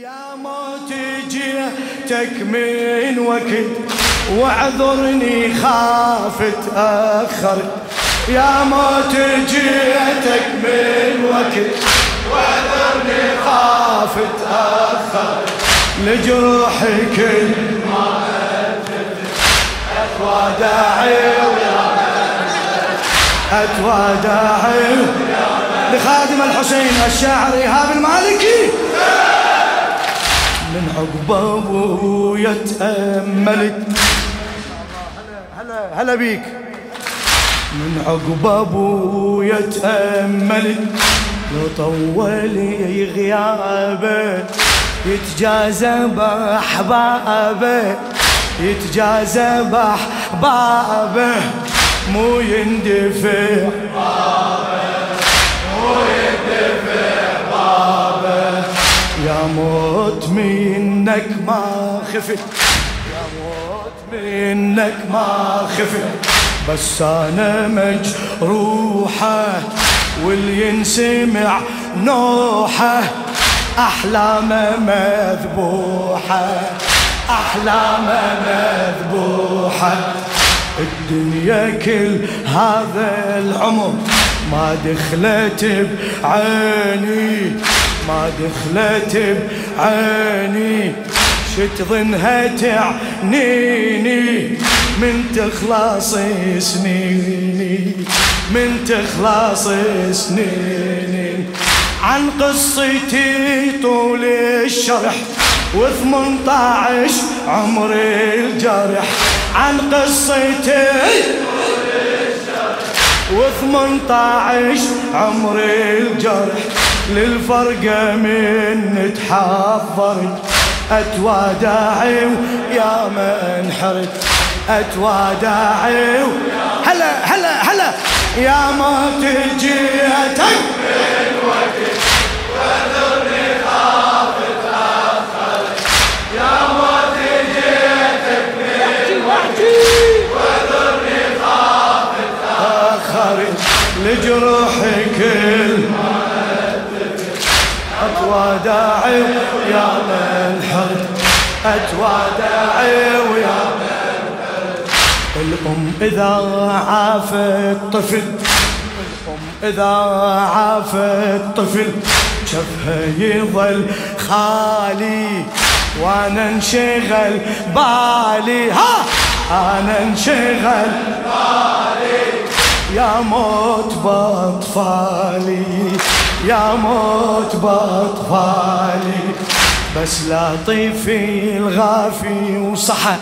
يا موت جيتك من وقت واعذرني خاف تأخر يا موت جيتك من وقت واعذرني خاف تأخر لجروحي كل ما أتوادعي أتوادعي لخادم الحسين الشاعر إيهاب المالكي. من عقب ابويا تأملت هلا هلا بيك. من عقب ابويا تأملت لو طول غيابه يتجازى بأحبابه يتجازى بأحبابه مو يندفع. موت منك ما خفت. يا موت منك ما خفت. بس أنا مجروحة واللي ينسمع نوحة. أحلامه مذبوحة. أحلامه مذبوحة. الدنيا كل هذا العمر ما دخلت بعيني. ما دخلت بعيني شتظنها تعنيني. من تخلص سنيني من تخلص سنيني. عن قصتي طول الشرح وثمنطاعش عمر الجرح عن قصتي وثمنطاعش عمر الجرح للفرقة من تحضرت اتواداعي يا من حرت اتواداعي هلا هلا هلا يا ما تجيتك من وقت وذرني خافت اخرت يا ما تجيتك من وقت وذرني خافت اخرت لجروحي كل اتواداعي يا من ويا الأم إذا عافت طفل. الأم إذا عافت طفل. شفها يظل خالي. وأنا انشغل بالي. ها! أنا انشغل بالي. يا موت بأطفالي يا موت بأطفالي. بس لطيفي الغافي وصحى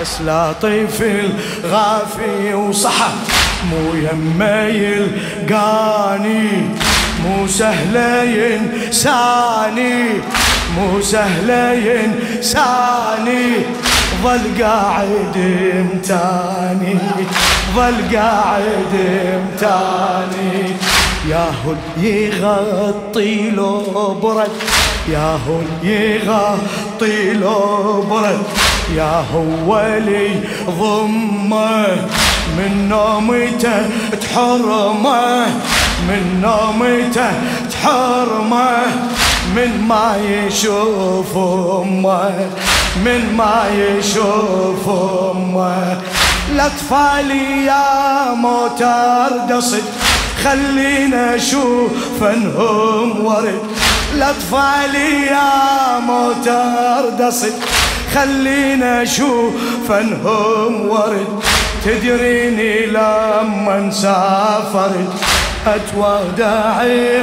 بس لطيف الغافي وصحى مو يما يلقاني مو سهلة ينساني مو سهلة ينساني. ظل قاعد امتاني ظل قاعد امتاني ياهو يغطي له برد ياهو يغطي له برد يا هو لي ضمة من نومته تحرمه من نومته تحرمه. من ما يشوف امه من ما يشوف امه الاطفال يا موتر دصد خلينا أشوف انهم ورد الاطفال يا موتر دصد خلينا أشوف انهم ورد تدريني لما سافرت اتوادعي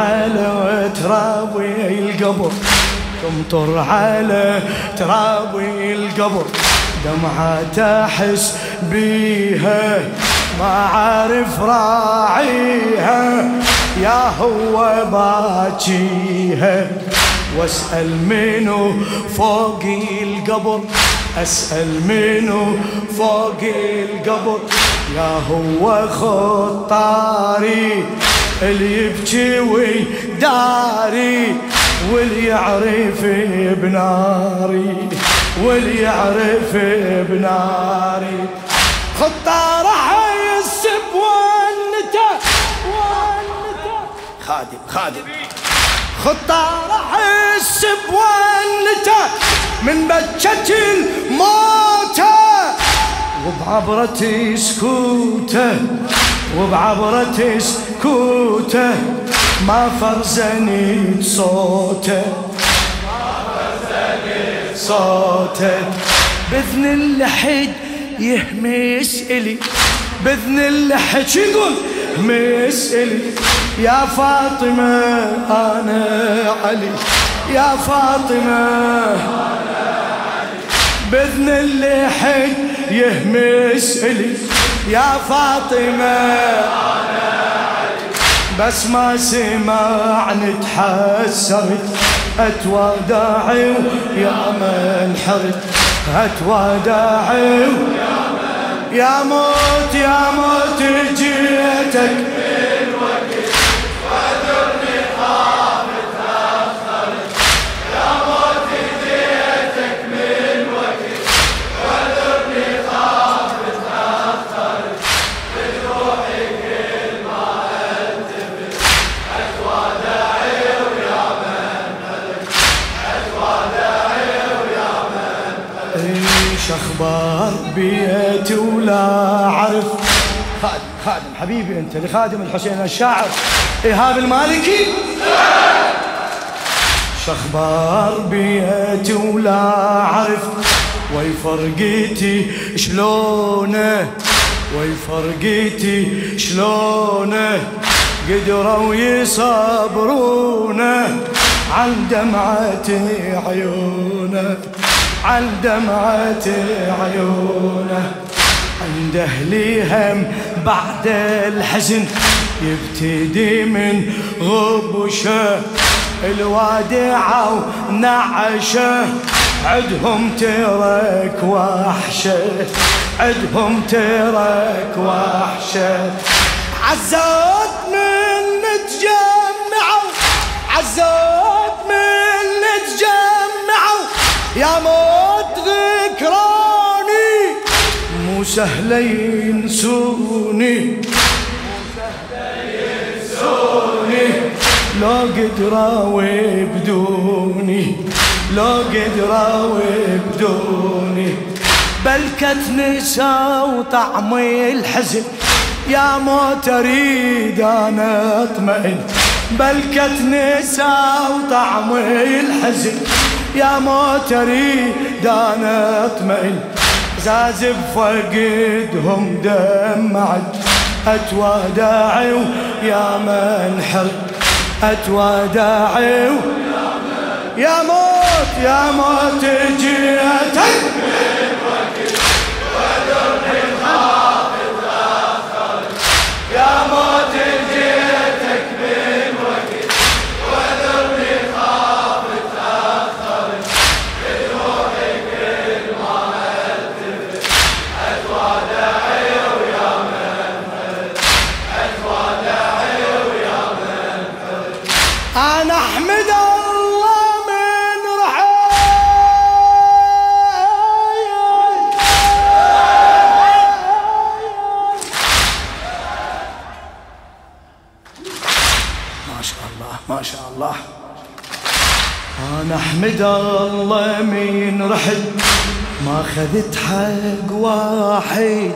على ترابي القبر. تمطر على ترابي القبر. دمعة احس بيها. ما عارف راعيها. يا هو باجيها واسأل منو فوق القبر. أسأل منو فوق القبر. يا هو خطاري. اللي يبكي ويداري واللي يعرف بناري واللي يعرف بناري. خطار حيسب ونته ونته خادم خادم. خطار حيسب ونته من بجة الموتى وبعبرة سكوته. وبعبرة سكوته ما فرزني صوته. صوته. بإذن اللحد يهمس إلي. بإذن اللحد شو يقول؟ همس إلي. يا فاطمة أنا علي. يا فاطمة بإذن اللحد يهمس إلي. يا فاطمة. بس ما سمعني تحسرت. اتوداعي يا من حرت اتوداعي يا موت يا موت جيتك. حبيبي أنت لخادم الحسين الشاعر. ايهاب المالكي؟ شخبار بيتي ولا اعرف وي فرقيتي شلونه وي فرقيتي شلونه. قدروا يصبرونه عن دمعة عيونه عن دمعة عيونه. عند أهلي هم بعد الحزن يبتدي من غبشه الوادعة ونعشه عدهم ترك وحشة. عدهم ترك وحشة. عزات من نتجمعوا عزات من مو سهل ينسوني لو قدروا بدوني. لو قدروا بدوني. بلكت نسى وطعمي الحزن. يا موت أريد أنا أطمئن. بلكت نسى وطعمي الحزن. يا موت أريد أنا أطمئن. زاز بفقدهم دمعت. اتوداعي ويا من حرب اتوداعي يا موت. يا موت جيتك يا موت أنا أحمد الله من رحيل ما شاء الله ما شاء الله. أنا أحمد الله من رحل ما خذت حق واحد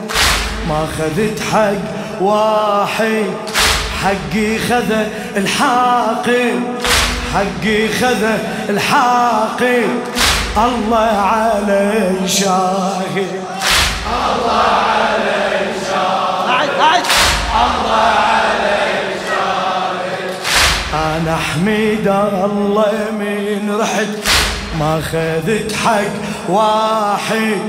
ما خذت حق واحد. حقي خذ الحاقد حقي خذ الحاقد الله علي شاهد الله علي شاهد قاعد أنا احمد الله من رحت ما خذت حق واحد.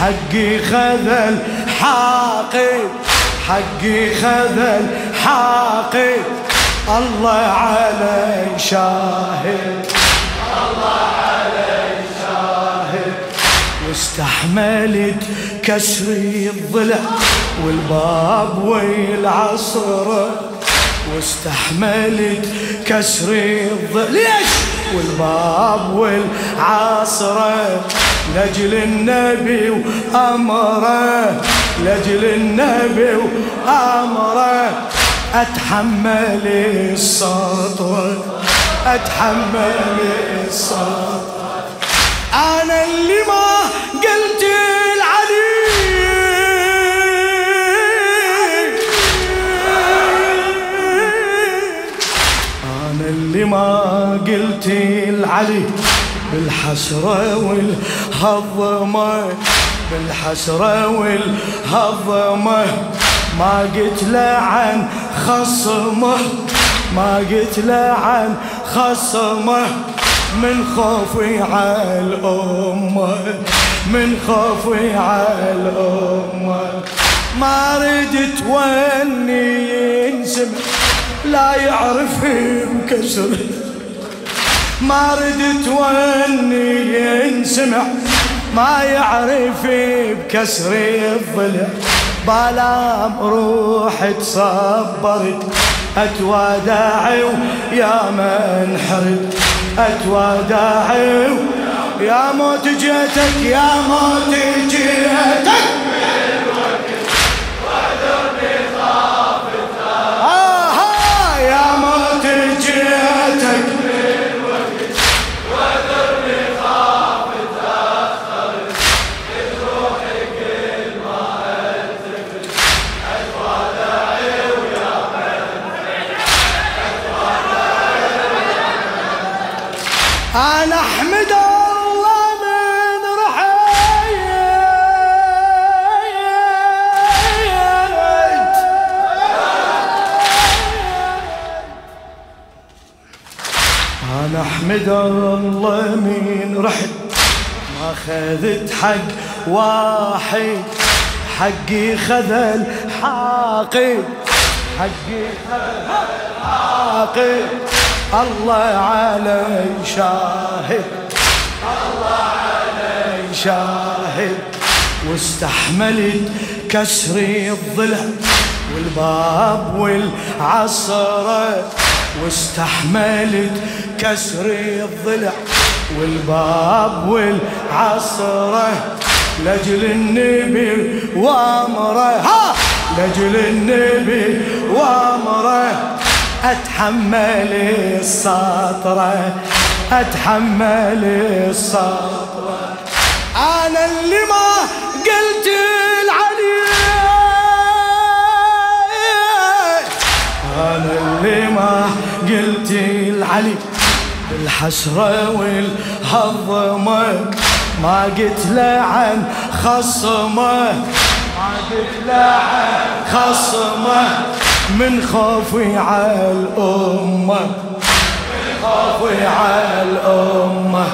حقي خذ الحاقد حقي خذ الحاقد الله علي شاهد. الله علي شاهد واستحملت كسري الضلع والباب والعصر. واستحملت كسري الضلع ليش والباب والعصر. لجل النبي وأمره لجل النبي وأمره. أتحمل السطر أتحمل السطر أنا اللي ما قلت العلي. أنا اللي ما قلت العلي. بالحسرة والهضمة بالحسرة والهضمة ما قلت له عن خصمه. ما قلت له عن خصمه. من خوفي على الأمة. من خوفي على الأمة. ما ردت وني ينسمع لا يعرف بكسر ما ردت وني ينسمع ما يعرف بكسر الضلع بلا روح تصبرت اتواداعي ويا من حرد. اتواداعي يا موت جيتك يا موت جيتك. أنا أحمد الله من رحيت. أنا أحمد الله من رحت ما خذت حق واحد. حقي خذل حاقي حقي خذل حاقي الله علي شاهد. الله علي شاهد. واستحملت كسري الضلع والباب والعصرة واستحملت كسري الضلع والباب والعصرة لجل النبي وأمره. ها! لجل النبي وأمره. أتحمل السطرة أتحمل السطرة أنا اللي ما قلت العلي. أنا اللي ما قلت العلي. بالحسرة والهضمة ما قلت له عن خصمه. ما قلت له عن خصمه. من خوفي على الأمة. من خوفي على الأمة.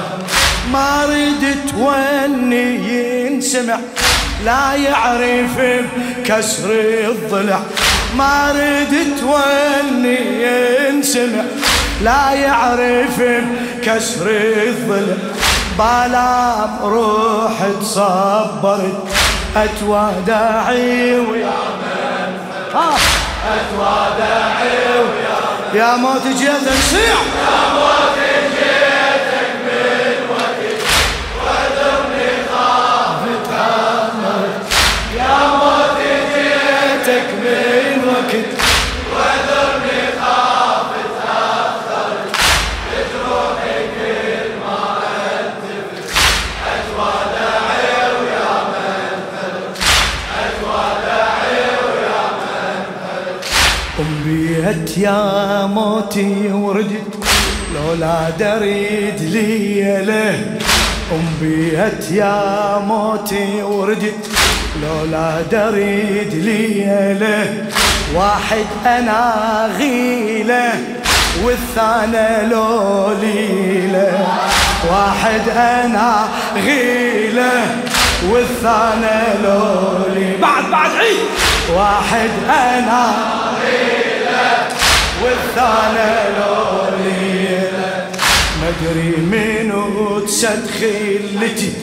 ما ردت وني ينسمع لا يعرف بكسر الضلع. ما ردت وني ينسمع لا يعرف بكسر الضلع. بالا روح تصبرت اتوادعي ويا من يا موت جيت نصيح يا موت بيت يا موتي وردت لولا دريد ليله قم بيت يا موتي وردت لولا دريد ليله واحد أنا غيلة والثاني لوليله واحد أنا غيلة والثاني لولي بعد بعد عيد. واحد أنا والثانى لوليلة. مدري منو تسد خلتي.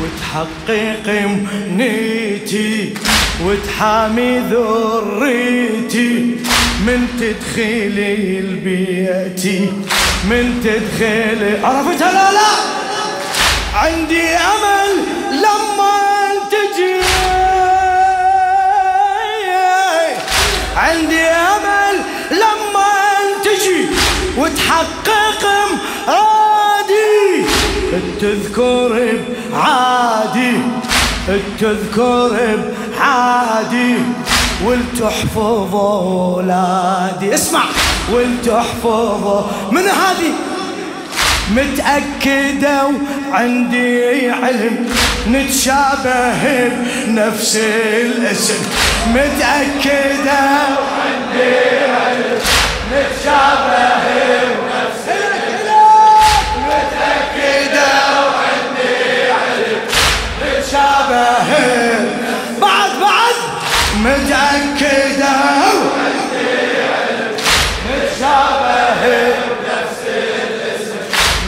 وتحقق منيتي. وتحامي ذريتي. من تدخلي البيتي من تدخلي. عرفتها لا لا؟ عندي أمل لما تجي. عندي أمل تذكر بعادي تذكر بعادي ولتحفظ أولادي. اسمع ولتحفظ من هذه؟ متأكدة وعندي علم نتشابه بنفس الاسم. متأكدة وعندي علم نتشابه بنفس وعندي علم نتشابه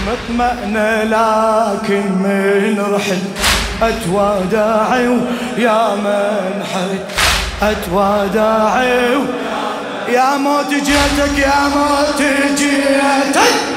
مطمئنة لكن من رحل أتوادعي ويا من حرد أتوادعي يا موت جيتك يا موت جيتك.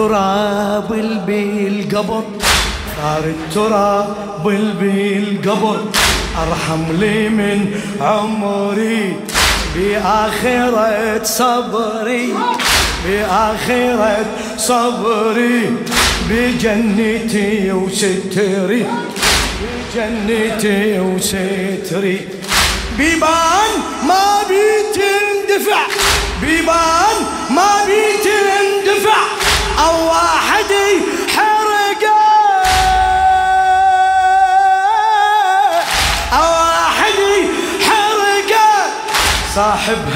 التراب بالقبر ثار التراب بالقبر ارحم لي من عمري بآخرة صبري بآخرة صبري بجنتي وستري بجنتي وستري بيبان ما بيتندفع بيبان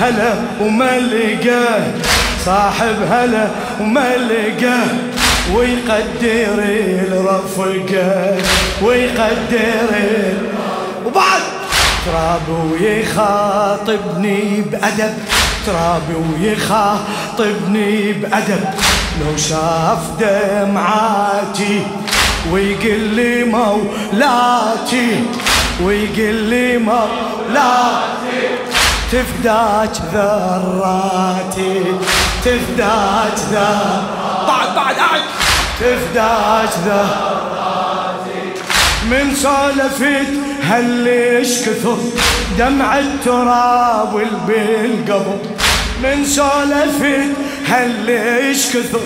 هلا وملقاه صاحب هلا وملقاه ويقدر الرفقه ويقدر وبعد تراب ويخاطبني بأدب تراب ويخاطبني بأدب. لو شاف دمعاتي ويقول لي مولاتي ويقول لي مولاتي. تفداك ذراتي تفداك ذراتي بعد بعد بعد تفداك ذراتي من سولفت هلش كثر دمع التراب بالقبر من سولفت هلش كثر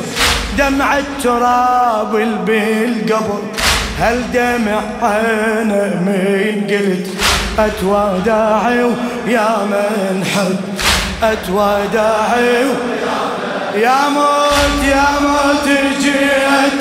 دمع التراب بالقبر هل دمع أنا من قلت اتوادعي ويا من حد اتوادعي يا موت يا موت جيت